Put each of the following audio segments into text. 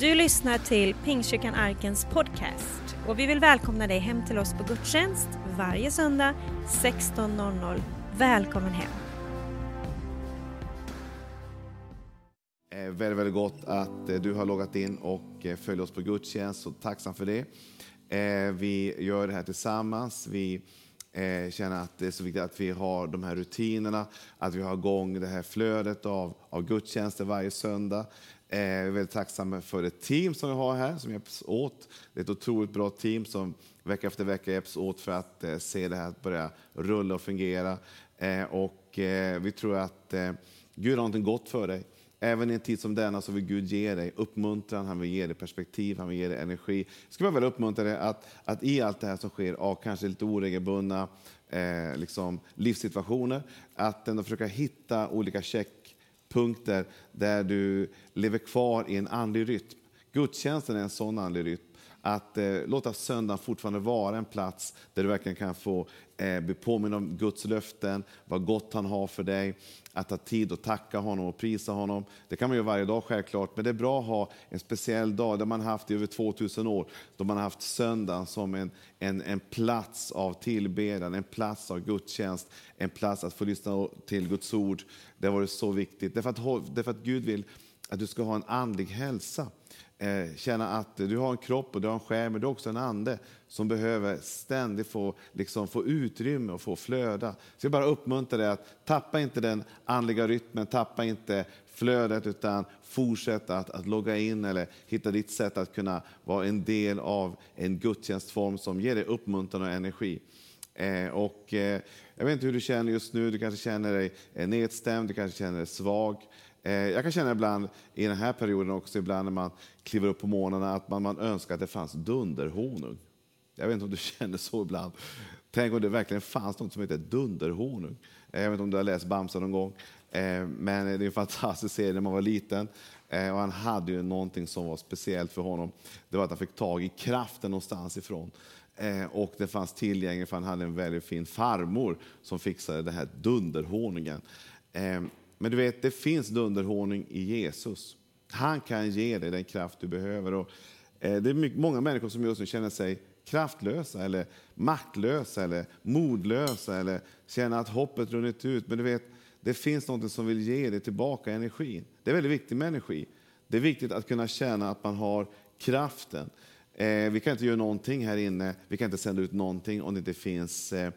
Du lyssnar till Pingstkyrkan Arkens podcast och vi vill välkomna dig hem till oss på gudstjänst varje söndag 16.00. Välkommen hem! Eh, väldigt, väldigt gott att eh, du har loggat in och eh, följer oss på gudstjänst. och tacksam för det. Vi gör det här tillsammans. Vi känner att det är så viktigt att vi har de här rutinerna, att vi har igång det här flödet av, av gudstjänster varje söndag. Eh, jag är väldigt tacksam för det team som vi har här som hjälps åt. Det är ett otroligt bra team som vecka efter vecka hjälps åt för att eh, se det här börja rulla och fungera. Eh, och eh, vi tror att eh, Gud har någonting gott för dig. Även i en tid som denna så vill Gud ge dig uppmuntran, han vill ge dig perspektiv, han vill ge dig energi. Jag skulle vilja uppmuntra dig att, att i allt det här som sker, av kanske lite oregelbundna eh, liksom livssituationer, att ändå försöka hitta olika punkter där du lever kvar i en andlig rytm. Gudstjänsten är en sån andlig rytm. Att eh, låta söndagen fortfarande vara en plats där du verkligen kan få eh, bli påminn om Guds löften, vad gott han har för dig, att ta tid att tacka honom och prisa honom. Det kan man göra varje dag självklart, men det är bra att ha en speciell dag, där man haft i över 2000 år, då man har haft söndagen som en, en, en plats av tillbedjan, en plats av gudstjänst, en plats att få lyssna till Guds ord. Det har varit så viktigt, därför att, därför att Gud vill att du ska ha en andlig hälsa. Eh, känna att du har en kropp och du har en själ, men du har också en ande som behöver ständigt få, liksom, få utrymme och få flöda. Så jag bara uppmuntrar dig att tappa inte den andliga rytmen, tappa inte flödet, utan fortsätt att, att logga in eller hitta ditt sätt att kunna vara en del av en gudstjänstform som ger dig uppmuntran och energi. Eh, och, eh, jag vet inte hur du känner just nu, du kanske känner dig eh, nedstämd, du kanske känner dig svag. Eh, jag kan känna ibland i den här perioden också, ibland när man kliver upp på morgnarna, att man, man önskar att det fanns dunderhonung. Jag vet inte om du känner så ibland. Tänk om det verkligen fanns något som heter dunderhonung. Eh, jag vet inte om du har läst Bamse någon gång. Eh, men det är en fantastisk serie när man var liten. Eh, och han hade ju någonting som var speciellt för honom. Det var att han fick tag i kraften någonstans ifrån. Eh, och det fanns tillgängligt för han hade en väldigt fin farmor som fixade den här dunderhonungen. Eh, men du vet, det finns dunderhonung i Jesus. Han kan ge dig den kraft du behöver. Och, eh, det är mycket, många människor som just nu känner sig kraftlösa, eller maktlösa, eller modlösa, eller känner att hoppet runnit ut. Men du vet, det finns något som vill ge dig tillbaka energin. Det är väldigt viktigt med energi. Det är viktigt att kunna känna att man har kraften. Eh, vi kan inte göra någonting här inne, vi kan inte sända ut någonting om det inte finns eh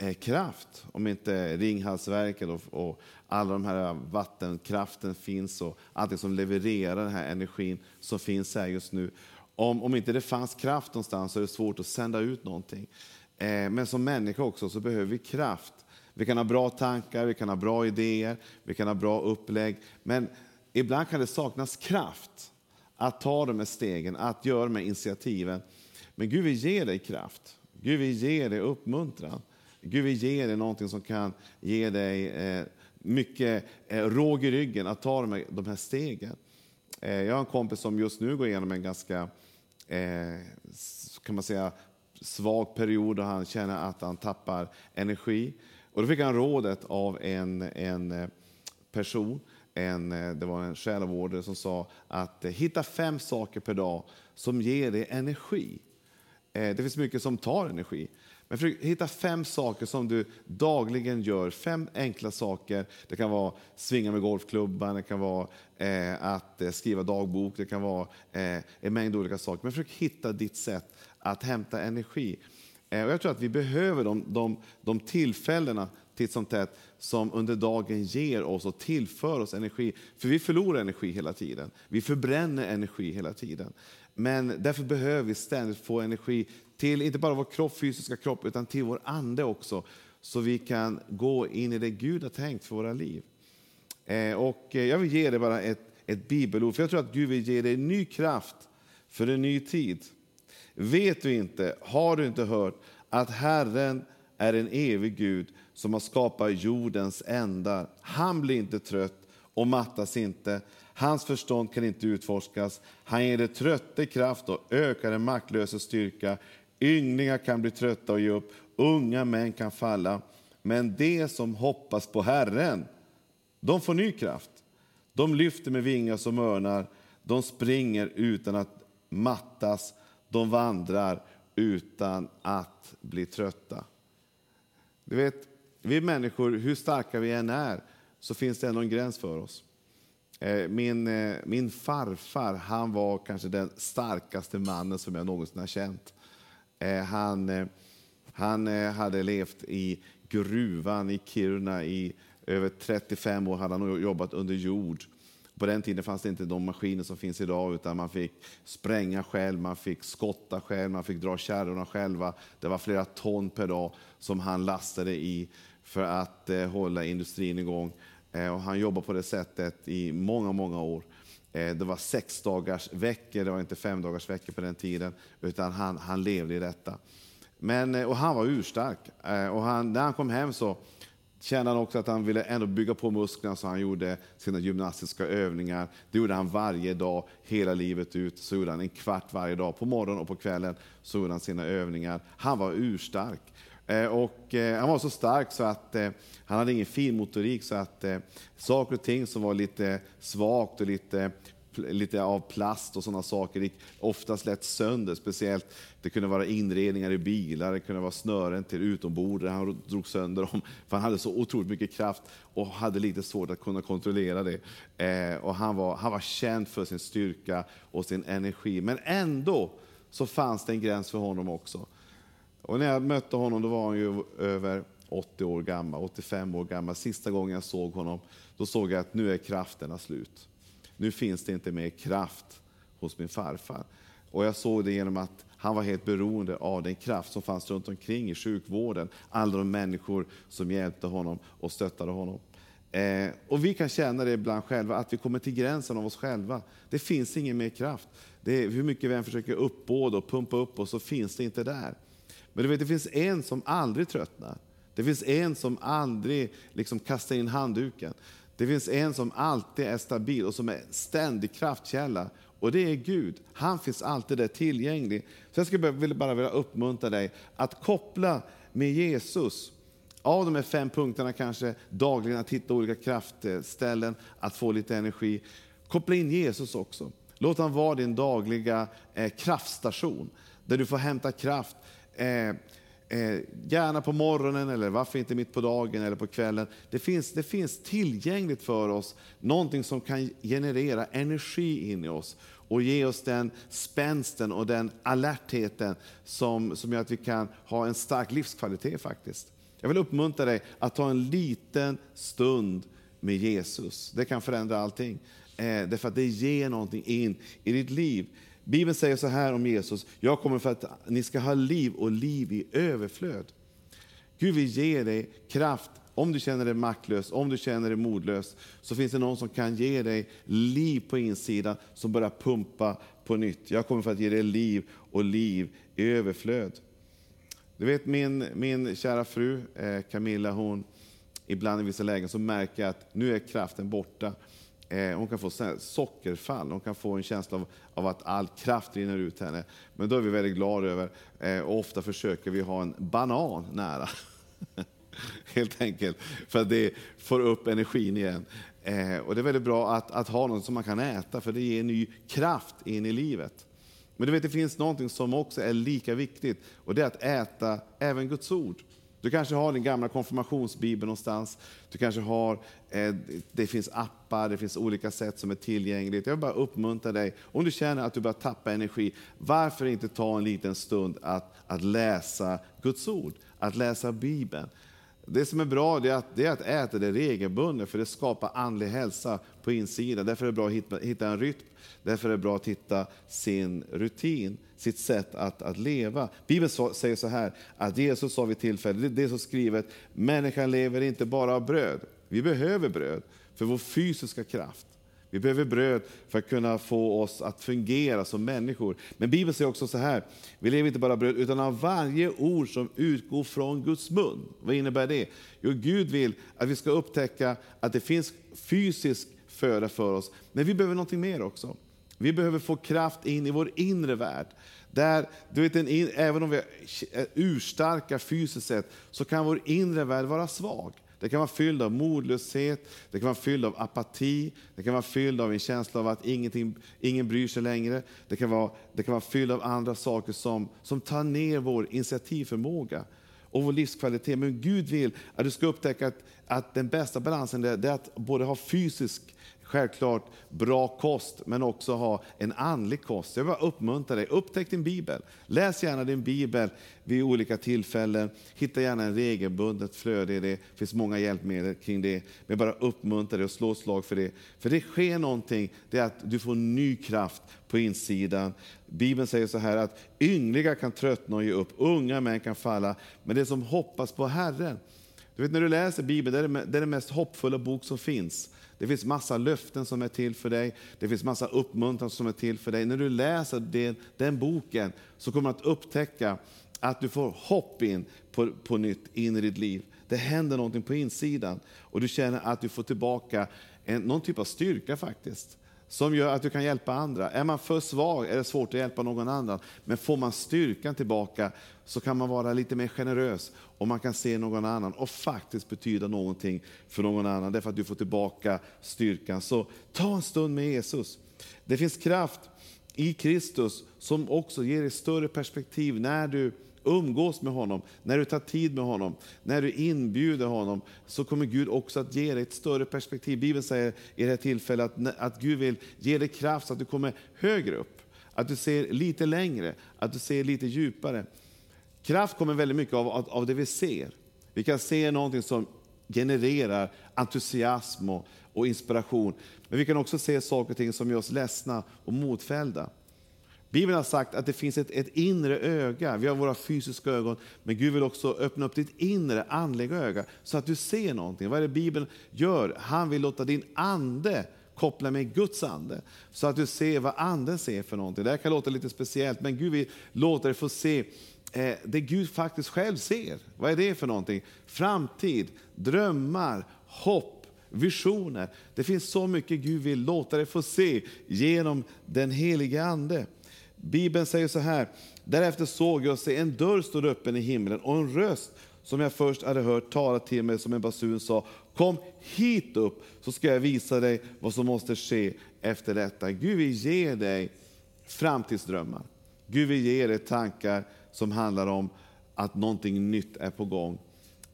Eh, kraft. Om inte Ringhalsverket och, och alla de här vattenkraften finns och allting som levererar den här energin som finns här just nu. Om, om inte det fanns kraft någonstans så är det svårt att sända ut någonting. Eh, men som människa också så behöver vi kraft. Vi kan ha bra tankar, vi kan ha bra idéer, vi kan ha bra upplägg. Men ibland kan det saknas kraft att ta de här stegen, att göra de här initiativen. Men Gud vill ge dig kraft. Gud vill ge dig uppmuntran. Gud vill ge dig någonting som kan ge dig eh, mycket eh, råg i ryggen att ta de här, de här stegen. Eh, jag har en kompis som just nu går igenom en ganska kan man säga, svag period och han känner att han tappar energi. Och då fick han rådet av en, en person, en, det var en själavårdare som sa att hitta fem saker per dag som ger dig energi. Det finns mycket som tar energi. Men försök hitta fem saker som du dagligen gör. Fem enkla saker. Det kan vara svinga med golfklubban, det kan vara eh, att eh, skriva dagbok, det kan vara eh, en mängd olika saker. Men försök hitta ditt sätt att hämta energi. Eh, och jag tror att vi behöver de, de, de tillfällena titt som tätt som under dagen ger oss och tillför oss energi. För vi förlorar energi hela tiden. Vi förbränner energi hela tiden. Men därför behöver vi ständigt få energi till inte bara vår kropp, fysiska kropp, utan till vår ande också. Så vi kan gå in i det Gud har tänkt för våra liv. Eh, och eh, jag vill ge dig bara ett, ett bibelord, för jag tror att Gud vill ge dig ny kraft för en ny tid. Vet du inte, har du inte hört, att Herren är en evig Gud som har skapat jordens ändar. Han blir inte trött och mattas inte. Hans förstånd kan inte utforskas. Han ger det trötte kraft och ökar den maktlösa styrka. Ynglingar kan bli trötta och ge upp, unga män kan falla. Men de som hoppas på Herren, de får ny kraft. De lyfter med vingar som örnar. De springer utan att mattas. De vandrar utan att bli trötta. Du vet, vi människor, hur starka vi än är, så finns det ändå en gräns för oss. Eh, min, eh, min farfar han var kanske den starkaste mannen som jag någonsin har känt. Eh, han, han hade levt i gruvan i Kiruna i över 35 år, hade han jobbat under jord. På den tiden fanns det inte de maskiner som finns idag, utan man fick spränga själv, man fick skotta själv, man fick dra kärrorna själva. Det var flera ton per dag som han lastade i för att eh, hålla industrin igång. Eh, och han jobbade på det sättet i många, många år. Eh, det var sex dagars veckor, det var inte fem dagars veckor på den tiden, utan han, han levde i detta. Men, eh, och han var urstark. Eh, och han, när han kom hem så kände han också att han ville ändå bygga på musklerna, så han gjorde sina gymnastiska övningar. Det gjorde han varje dag, hela livet ut. Så gjorde han en kvart varje dag. På morgonen och på kvällen så gjorde han sina övningar. Han var urstark. Eh, och eh, han var så stark så att eh, han hade ingen fin motorik så att saker och ting som var lite svagt och lite, lite av plast och sådana saker gick oftast lätt sönder. Speciellt det kunde vara inredningar i bilar, det kunde vara snören till utombord där han drog sönder dem. För han hade så otroligt mycket kraft och hade lite svårt att kunna kontrollera det. Eh, Och han var, han var känd för sin styrka och sin energi. Men ändå så fanns det en gräns för honom också. Och när jag mötte honom då var han ju över 80 år gammal, 85 år gammal. Sista gången jag såg honom, då såg jag att nu är krafterna slut. Nu finns det inte mer kraft hos min farfar. Och jag såg det genom att han var helt beroende av den kraft som fanns runt omkring i sjukvården. Alla de människor som hjälpte honom och stöttade honom. Eh, och vi kan känna det ibland själva, att vi kommer till gränsen av oss själva. Det finns ingen mer kraft. Det är, hur mycket vi än försöker uppbåda och pumpa upp oss så finns det inte där. Men du vet, det finns en som aldrig tröttnar. Det finns en som aldrig liksom kastar in handduken. Det finns en som alltid är stabil och som är ständig kraftkälla. Och det är Gud. Han finns alltid där tillgänglig. Så jag skulle bara vilja uppmuntra dig att koppla med Jesus. Av de här fem punkterna kanske dagligen att hitta olika kraftställen, att få lite energi. Koppla in Jesus också. Låt han vara din dagliga eh, kraftstation, där du får hämta kraft Eh, eh, gärna på morgonen eller varför inte mitt på dagen eller på kvällen. Det finns, det finns tillgängligt för oss någonting som kan generera energi in i oss och ge oss den spänsten och den alertheten som, som gör att vi kan ha en stark livskvalitet faktiskt. Jag vill uppmuntra dig att ta en liten stund med Jesus. Det kan förändra allting. Eh, därför att det ger någonting in i ditt liv. Bibeln säger så här om Jesus, jag kommer för att ni ska ha liv och liv i överflöd. Gud vill ge dig kraft. Om du känner dig maktlös, om du känner dig modlös, så finns det någon som kan ge dig liv på insidan som börjar pumpa på nytt. Jag kommer för att ge dig liv och liv i överflöd. Du vet min, min kära fru eh, Camilla, hon, ibland i vissa lägen så märker jag att nu är kraften borta. Eh, hon kan få sockerfall, hon kan få en känsla av, av, att all kraft rinner ut henne. Men då är vi väldigt glada över, eh, och ofta försöker vi ha en banan nära. Helt enkelt, för att det får upp energin igen. Eh, och Det är väldigt bra att, att ha något som man kan äta, för det ger ny kraft in i livet. Men du vet, det finns något som också är lika viktigt, och det är att äta även Guds ord. Du kanske har din gamla konfirmationsbibel någonstans. Du kanske har, eh, det finns appar, det finns olika sätt som är tillgängligt. Jag vill bara uppmuntra dig, om du känner att du börjar tappa energi, varför inte ta en liten stund att, att läsa Guds ord, att läsa Bibeln. Det som är bra är att, det är att äta det regelbundet, för det skapar andlig hälsa på insidan. Därför är det bra att hitta, hitta en rytm, därför är det bra att hitta sin rutin, sitt sätt att, att leva. Bibeln säger så här, att Jesus sa vid tillfälle, det, det är så skrivet, människan lever inte bara av bröd. Vi behöver bröd för vår fysiska kraft. Vi behöver bröd för att kunna få oss att fungera som människor. Men Bibeln säger också så här, vi lever inte bara av bröd, utan av varje ord som utgår från Guds mun. Vad innebär det? Jo, Gud vill att vi ska upptäcka att det finns fysisk föda för oss, men vi behöver någonting mer också. Vi behöver få kraft in i vår inre värld. Där, du vet, även om vi är urstarka fysiskt sett, så kan vår inre värld vara svag. Det kan vara fylld av modlöshet, det kan vara fylld av apati, det kan vara fylld av en känsla av att ingenting, ingen bryr sig längre. Det kan vara, det kan vara fylld av andra saker som, som tar ner vår initiativförmåga och vår livskvalitet. Men Gud vill att du ska upptäcka att, att den bästa balansen är, är att både ha fysisk självklart bra kost, men också ha en andlig kost. Jag vill bara uppmuntra dig, upptäck din bibel. Läs gärna din bibel vid olika tillfällen. Hitta gärna en regelbundet flöde i det. Det finns många hjälpmedel kring det. Men bara uppmuntra dig och slå ett slag för det. För det sker någonting, det är att du får ny kraft på insidan. Bibeln säger så här att yngliga kan tröttna och ge upp, unga män kan falla, men det som hoppas på Herren. Du vet när du läser Bibeln, det är, det, det är den mest hoppfulla bok som finns. Det finns massa löften som är till för dig. Det finns massa uppmuntran som är till för dig. När du läser den, den boken så kommer du att upptäcka att du får hopp in på, på nytt in i ditt liv. Det händer någonting på insidan och du känner att du får tillbaka en, någon typ av styrka faktiskt som gör att du kan hjälpa andra. Är man för svag är det svårt att hjälpa någon annan. Men får man styrkan tillbaka så kan man vara lite mer generös och man kan se någon annan och faktiskt betyda någonting för någon annan därför att du får tillbaka styrkan. Så ta en stund med Jesus. Det finns kraft i Kristus som också ger dig större perspektiv när du umgås med honom, när du tar tid med honom, när du inbjuder honom, så kommer Gud också att ge dig ett större perspektiv. Bibeln säger i det här tillfället att, att Gud vill ge dig kraft så att du kommer högre upp, att du ser lite längre, att du ser lite djupare. Kraft kommer väldigt mycket av, av, av det vi ser. Vi kan se någonting som genererar entusiasm och, och inspiration. Men vi kan också se saker och ting som gör oss ledsna och motfällda. Bibeln har sagt att det finns ett, ett, inre öga. Vi har våra fysiska ögon, men Gud vill också öppna upp ditt inre andliga öga så att du ser någonting. Vad är det Bibeln gör? Han vill låta din ande koppla med Guds ande så att du ser vad anden ser för någonting. Det här kan låta lite speciellt, men Gud vill låta dig få se eh, det Gud faktiskt själv ser. Vad är det för någonting? Framtid, drömmar, hopp, visioner. Det finns så mycket Gud vill låta dig få se genom den helige Ande. Bibeln säger så här, därefter såg jag se en dörr stod öppen i himlen och en röst som jag först hade hört tala till mig som en basun sa, kom hit upp så ska jag visa dig vad som måste ske efter detta. Gud vill ge dig framtidsdrömmar. Gud vill ge dig tankar som handlar om att någonting nytt är på gång.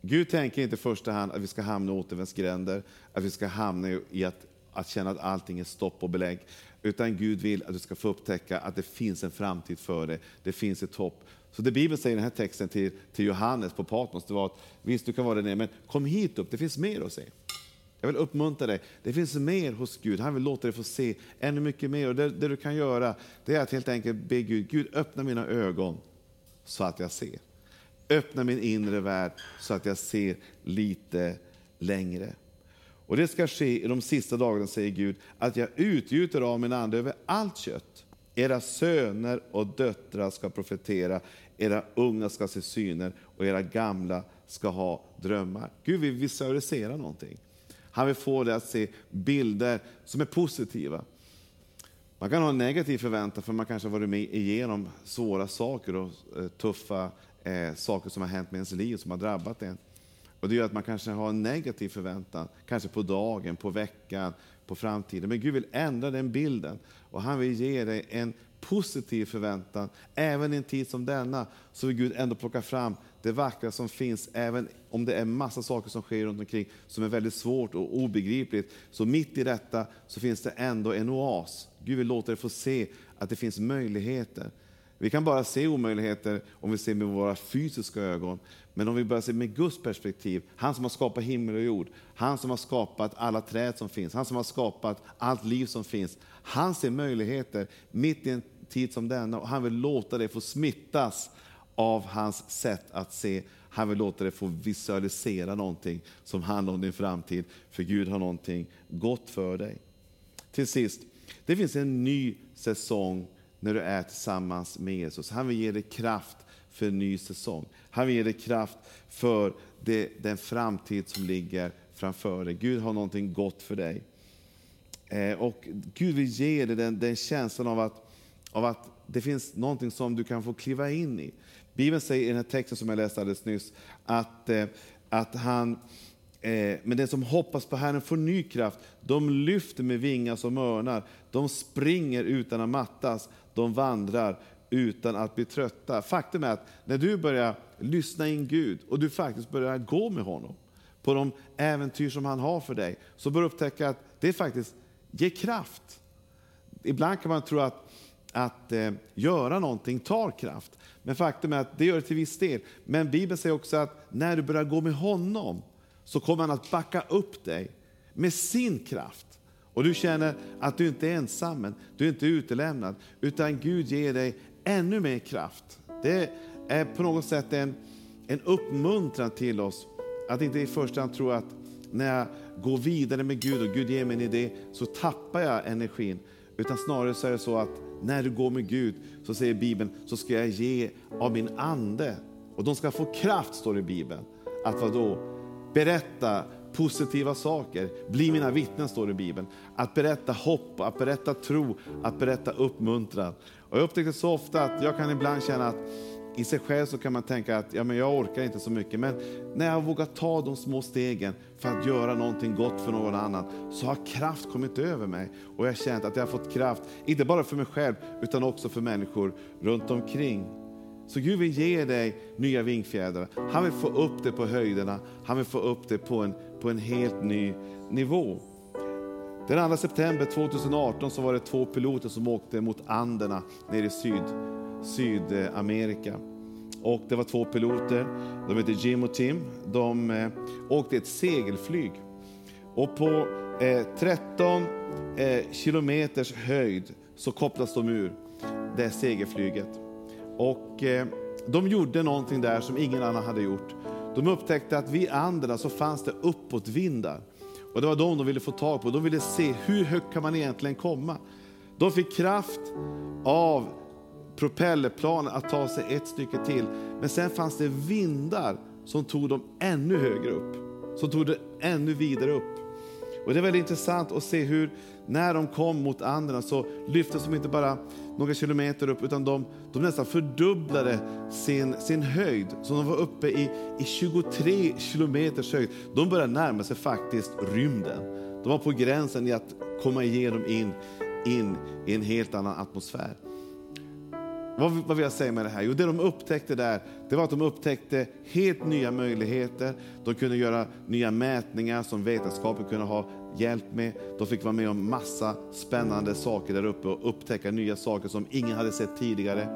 Gud tänker inte i första hand att vi ska hamna i återvändsgränder, att vi ska hamna i att, att känna att allting är stopp och belägg. Utan Gud vill att du ska få upptäcka att det finns en framtid för dig. Det finns ett hopp. Så det Bibeln säger i den här texten till, till Johannes på Patmos, det var att visst du kan vara där nere, men kom hit upp, det finns mer att se. Jag vill uppmuntra dig. Det finns mer hos Gud. Han vill låta dig få se ännu mycket mer. Och det, det, du kan göra det är att helt enkelt be Gud, Gud öppna mina ögon så att jag ser. Öppna min inre värld så att jag ser lite längre. Och det ska ske i de sista dagarna, säger Gud, att jag utgjuter av min ande över allt kött. Era söner och döttrar ska profetera, era unga ska se syner och era gamla ska ha drömmar. Gud vill visualisera någonting. Han vill få dig att se bilder som är positiva. Man kan ha en negativ förväntan för man kanske har varit med igenom svåra saker och eh, tuffa eh, saker som har hänt med ens liv, som har drabbat en. Och det gör att man kanske har en negativ förväntan, kanske på dagen, på veckan, på framtiden. Men Gud vill ändra den bilden och han vill ge dig en positiv förväntan. Även i en tid som denna så vill Gud ändå plocka fram det vackra som finns, även om det är massa saker som sker runt omkring som är väldigt svårt och obegripligt. Så mitt i detta så finns det ändå en oas. Gud vill låta dig få se att det finns möjligheter. Vi kan bara se omöjligheter om vi ser med våra fysiska ögon. Men om vi börjar se med Guds perspektiv, han som har skapat himmel och jord, han som har skapat alla träd som finns, han som har skapat allt liv som finns. Han ser möjligheter mitt i en tid som denna och han vill låta det få smittas av hans sätt att se. Han vill låta det få visualisera någonting som handlar om din framtid, för Gud har någonting gott för dig. Till sist, det finns en ny säsong när du är tillsammans med Jesus. Han vill ge dig kraft för en ny säsong. Han vill ge dig kraft för det, den framtid som ligger framför dig. Gud har någonting gott för dig. Eh, och Gud vill ge dig den, den känslan av att, av att det finns någonting som du kan få kliva in i. Bibeln säger i den här texten som jag läste alldeles nyss att, eh, att han Eh, men den som hoppas på Herren får ny kraft. De lyfter med vingar som örnar. De springer utan att mattas. De vandrar utan att bli trötta. Faktum är att när du börjar lyssna in Gud och du faktiskt börjar gå med honom på de äventyr som han har för dig, så börjar du upptäcka att det faktiskt ger kraft. Ibland kan man tro att, att eh, göra någonting tar kraft, men faktum är att det gör det till viss del. Men Bibeln säger också att när du börjar gå med honom, så kommer han att backa upp dig med sin kraft. Och du känner att du inte är ensam, du är inte utelämnad, utan Gud ger dig ännu mer kraft. Det är på något sätt en, en uppmuntran till oss att inte i första hand tro att när jag går vidare med Gud och Gud ger mig en idé så tappar jag energin. Utan snarare så är det så att när du går med Gud så säger Bibeln så ska jag ge av min ande. Och de ska få kraft står det i Bibeln. Att vadå? Berätta positiva saker. Bli mina vittnen, står det i Bibeln. Att berätta hopp, att berätta tro, att berätta uppmuntran. Och jag upptäckte så ofta att jag kan ibland känna att i sig själv så kan man tänka att ja, men jag orkar inte så mycket. Men när jag vågar ta de små stegen för att göra någonting gott för någon annan, så har kraft kommit över mig. Och jag har känt att jag har fått kraft, inte bara för mig själv, utan också för människor runt omkring. Så Gud vill ge dig nya vingfjädrar. Han vill få upp dig på höjderna. Han vill få upp det på en, på en helt ny nivå. Den 2 september 2018 så var det två piloter som åkte mot Anderna nere i Syd, Sydamerika. Och det var två piloter, de hette Jim och Tim. De eh, åkte ett segelflyg. Och på eh, 13 eh, kilometers höjd så kopplas de ur det segelflyget. Och eh, de gjorde någonting där som ingen annan hade gjort. De upptäckte att vid andra så fanns det uppåtvindar. Och det var de de ville få tag på. De ville se hur högt kan man egentligen komma. De fick kraft av propellerplanen att ta sig ett stycke till. Men sen fanns det vindar som tog dem ännu högre upp. Som tog det ännu vidare upp. Och Det är väldigt intressant att se hur när de kom mot andra så lyftes de inte bara några kilometer upp utan de, de nästan fördubblade sin, sin höjd. Så de var uppe i, i 23 kilometers höjd. De började närma sig faktiskt rymden. De var på gränsen i att komma igenom in, in i en helt annan atmosfär. Vad, vad vill jag säga med det här? Jo, det de upptäckte där, det var att de upptäckte helt nya möjligheter. De kunde göra nya mätningar som vetenskapen kunde ha hjälp med. De fick vara med om massa spännande saker där uppe och upptäcka nya saker som ingen hade sett tidigare.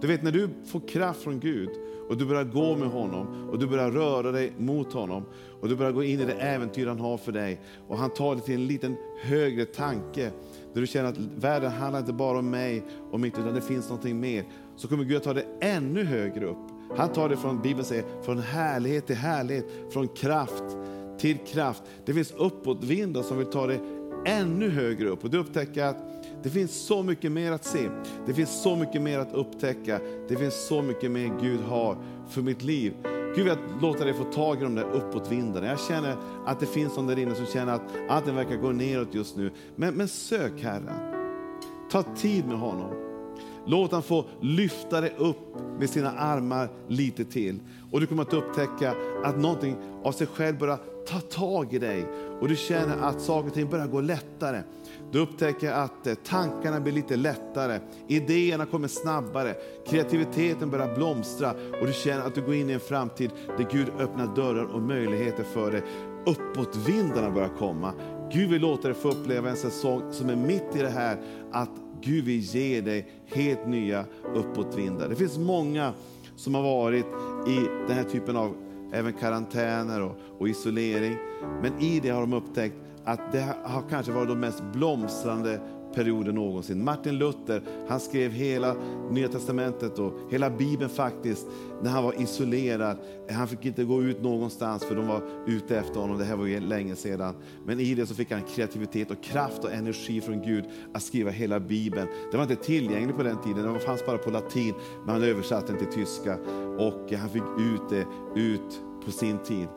Du vet, när du får kraft från Gud och du börjar gå med honom och du börjar röra dig mot honom och du börjar gå in i det äventyr han har för dig och han tar dig till en liten högre tanke där du känner att världen handlar inte bara om mig och mitt, utan det finns någonting mer. Så kommer Gud att ta dig ännu högre upp. Han tar det från, Bibeln säger, från härlighet till härlighet, från kraft till kraft. Det finns uppåtvindar som vill ta dig ännu högre upp. Och du upptäcker att det finns så mycket mer att se. Det finns så mycket mer att upptäcka. Det finns så mycket mer Gud har för mitt liv. Gud vill låta dig få tag i de där uppåtvindarna. Jag känner att det finns någon där inne som känner att allting verkar gå neråt just nu. Men, men sök Herren. Ta tid med honom. Låt honom få lyfta dig upp med sina armar lite till. Och du kommer att upptäcka att någonting av sig själv börjar ta tag i dig. Och du känner att saker och ting börjar gå lättare. Du upptäcker att eh, tankarna blir lite lättare, idéerna kommer snabbare, kreativiteten börjar blomstra och du känner att du går in i en framtid där Gud öppnar dörrar och möjligheter för dig. Uppåtvindarna börjar komma. Gud vill låta dig få uppleva en säsong som är mitt i det här, att Gud vill ge dig helt nya uppåtvindar. Det finns många som har varit i den här typen av även karantäner och, och isolering. Men i det har de upptäckt att det har kanske varit de mest blomstrande perioder någonsin. Martin Luther han skrev hela Nya Testamentet och hela Bibeln faktiskt när han var isolerad. Han fick inte gå ut någonstans för de var ute efter honom. Det här var ju länge sedan. Men i det så fick han kreativitet och kraft och energi från Gud att skriva hela Bibeln. Den var inte tillgänglig på den tiden, den fanns bara på latin, men han översatte den till tyska och han fick ut det ut på sin tid.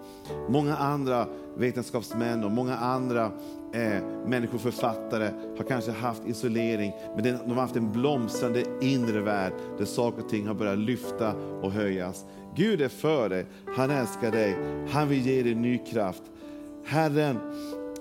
Många andra vetenskapsmän och många andra eh, människor, författare, har kanske haft isolering, men de har haft en blomstrande inre värld där saker och ting har börjat lyfta och höjas. Gud är för dig, han älskar dig, han vill ge dig ny kraft. Herren,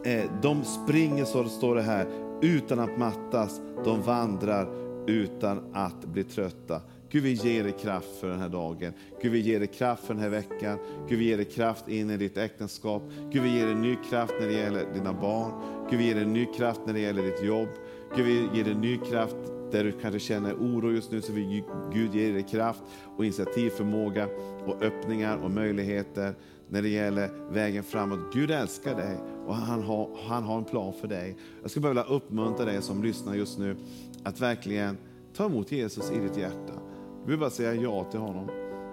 eh, de springer, så står det här, utan att mattas. De vandrar utan att bli trötta. Gud, vi ger dig kraft för den här dagen. Gud, vi ger dig kraft för den här veckan. Gud, vi ger dig kraft in i ditt äktenskap. Gud, vi ger dig ny kraft när det gäller dina barn. Gud, vi ger dig ny kraft när det gäller ditt jobb. Gud, vi ger dig ny kraft där du kanske känner oro just nu, så vill Gud ge dig kraft och initiativförmåga och öppningar och möjligheter när det gäller vägen framåt. Gud älskar dig och han har, han har en plan för dig. Jag skulle bara vilja uppmuntra dig som lyssnar just nu att verkligen ta emot Jesus i ditt hjärta. Du behöver bara säga ja till honom.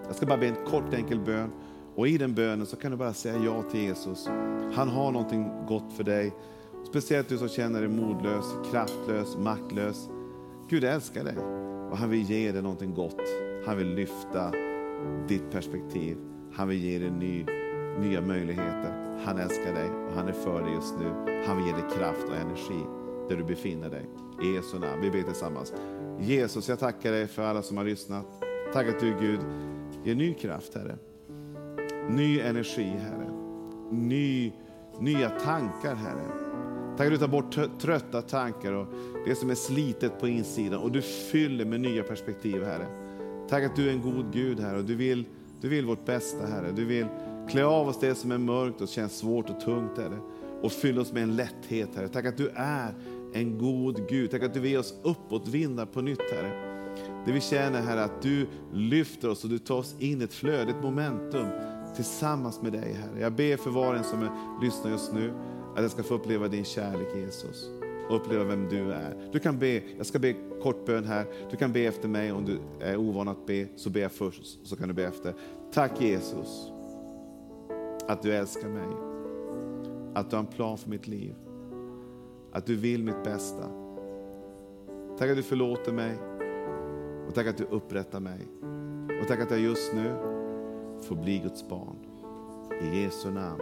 Jag ska bara be en kort enkel bön och i den bönen så kan du bara säga ja till Jesus. Han har någonting gott för dig. Speciellt du som känner dig modlös, kraftlös, maktlös. Gud älskar dig och han vill ge dig någonting gott. Han vill lyfta ditt perspektiv. Han vill ge dig ny, nya möjligheter. Han älskar dig och han är för dig just nu. Han vill ge dig kraft och energi där du befinner dig. I Jesu namn. Vi ber tillsammans. Jesus, jag tackar dig för alla som har lyssnat. Tack att du Gud ger ny kraft, Herre. Ny energi, Herre. Ny, nya tankar, Herre. Tack att du tar bort trötta tankar och det som är slitet på insidan och du fyller med nya perspektiv, Herre. Tack att du är en god Gud, Herre, och du vill, du vill vårt bästa, Herre. Du vill klä av oss det som är mörkt och känns svårt och tungt, Herre, och fylla oss med en lätthet, Herre. Tack att du är en god Gud. Tack att du vill oss uppåtvindar på nytt, Herre. Det vi känner, Herre, att du lyfter oss och du tar oss in i ett flöde, ett momentum tillsammans med dig, Herre. Jag ber för var en som lyssnar just nu, att jag ska få uppleva din kärlek, Jesus. Och uppleva vem du är. Du kan be, jag ska be kort bön här. Du kan be efter mig om du är ovan att be, så be jag först, så kan du be efter. Tack Jesus, att du älskar mig. Att du har en plan för mitt liv att du vill mitt bästa. Tack att du förlåter mig och tack att du upprättar mig. Och tack att jag just nu får bli Guds barn. I Jesu namn.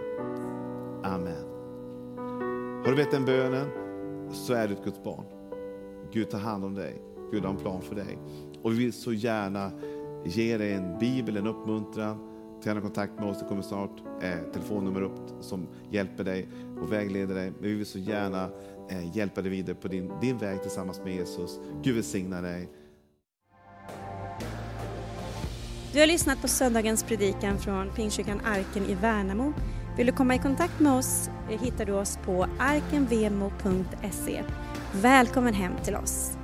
Amen. Har du bett den bönen så är du ett Guds barn. Gud tar hand om dig. Gud har en plan för dig. Och vi vill så gärna ge dig en bibel, en uppmuntran. Ta gärna kontakt med oss. Det kommer snart eh, telefonnummer upp som hjälper dig och vägleder dig. Men vi vill så gärna eh, hjälpa dig vidare på din, din väg tillsammans med Jesus. Gud välsigna dig. Du har lyssnat på söndagens predikan från Pingstkyrkan Arken i Värnamo. Vill du komma i kontakt med oss eh, hittar du oss på arkenvemo.se. Välkommen hem till oss.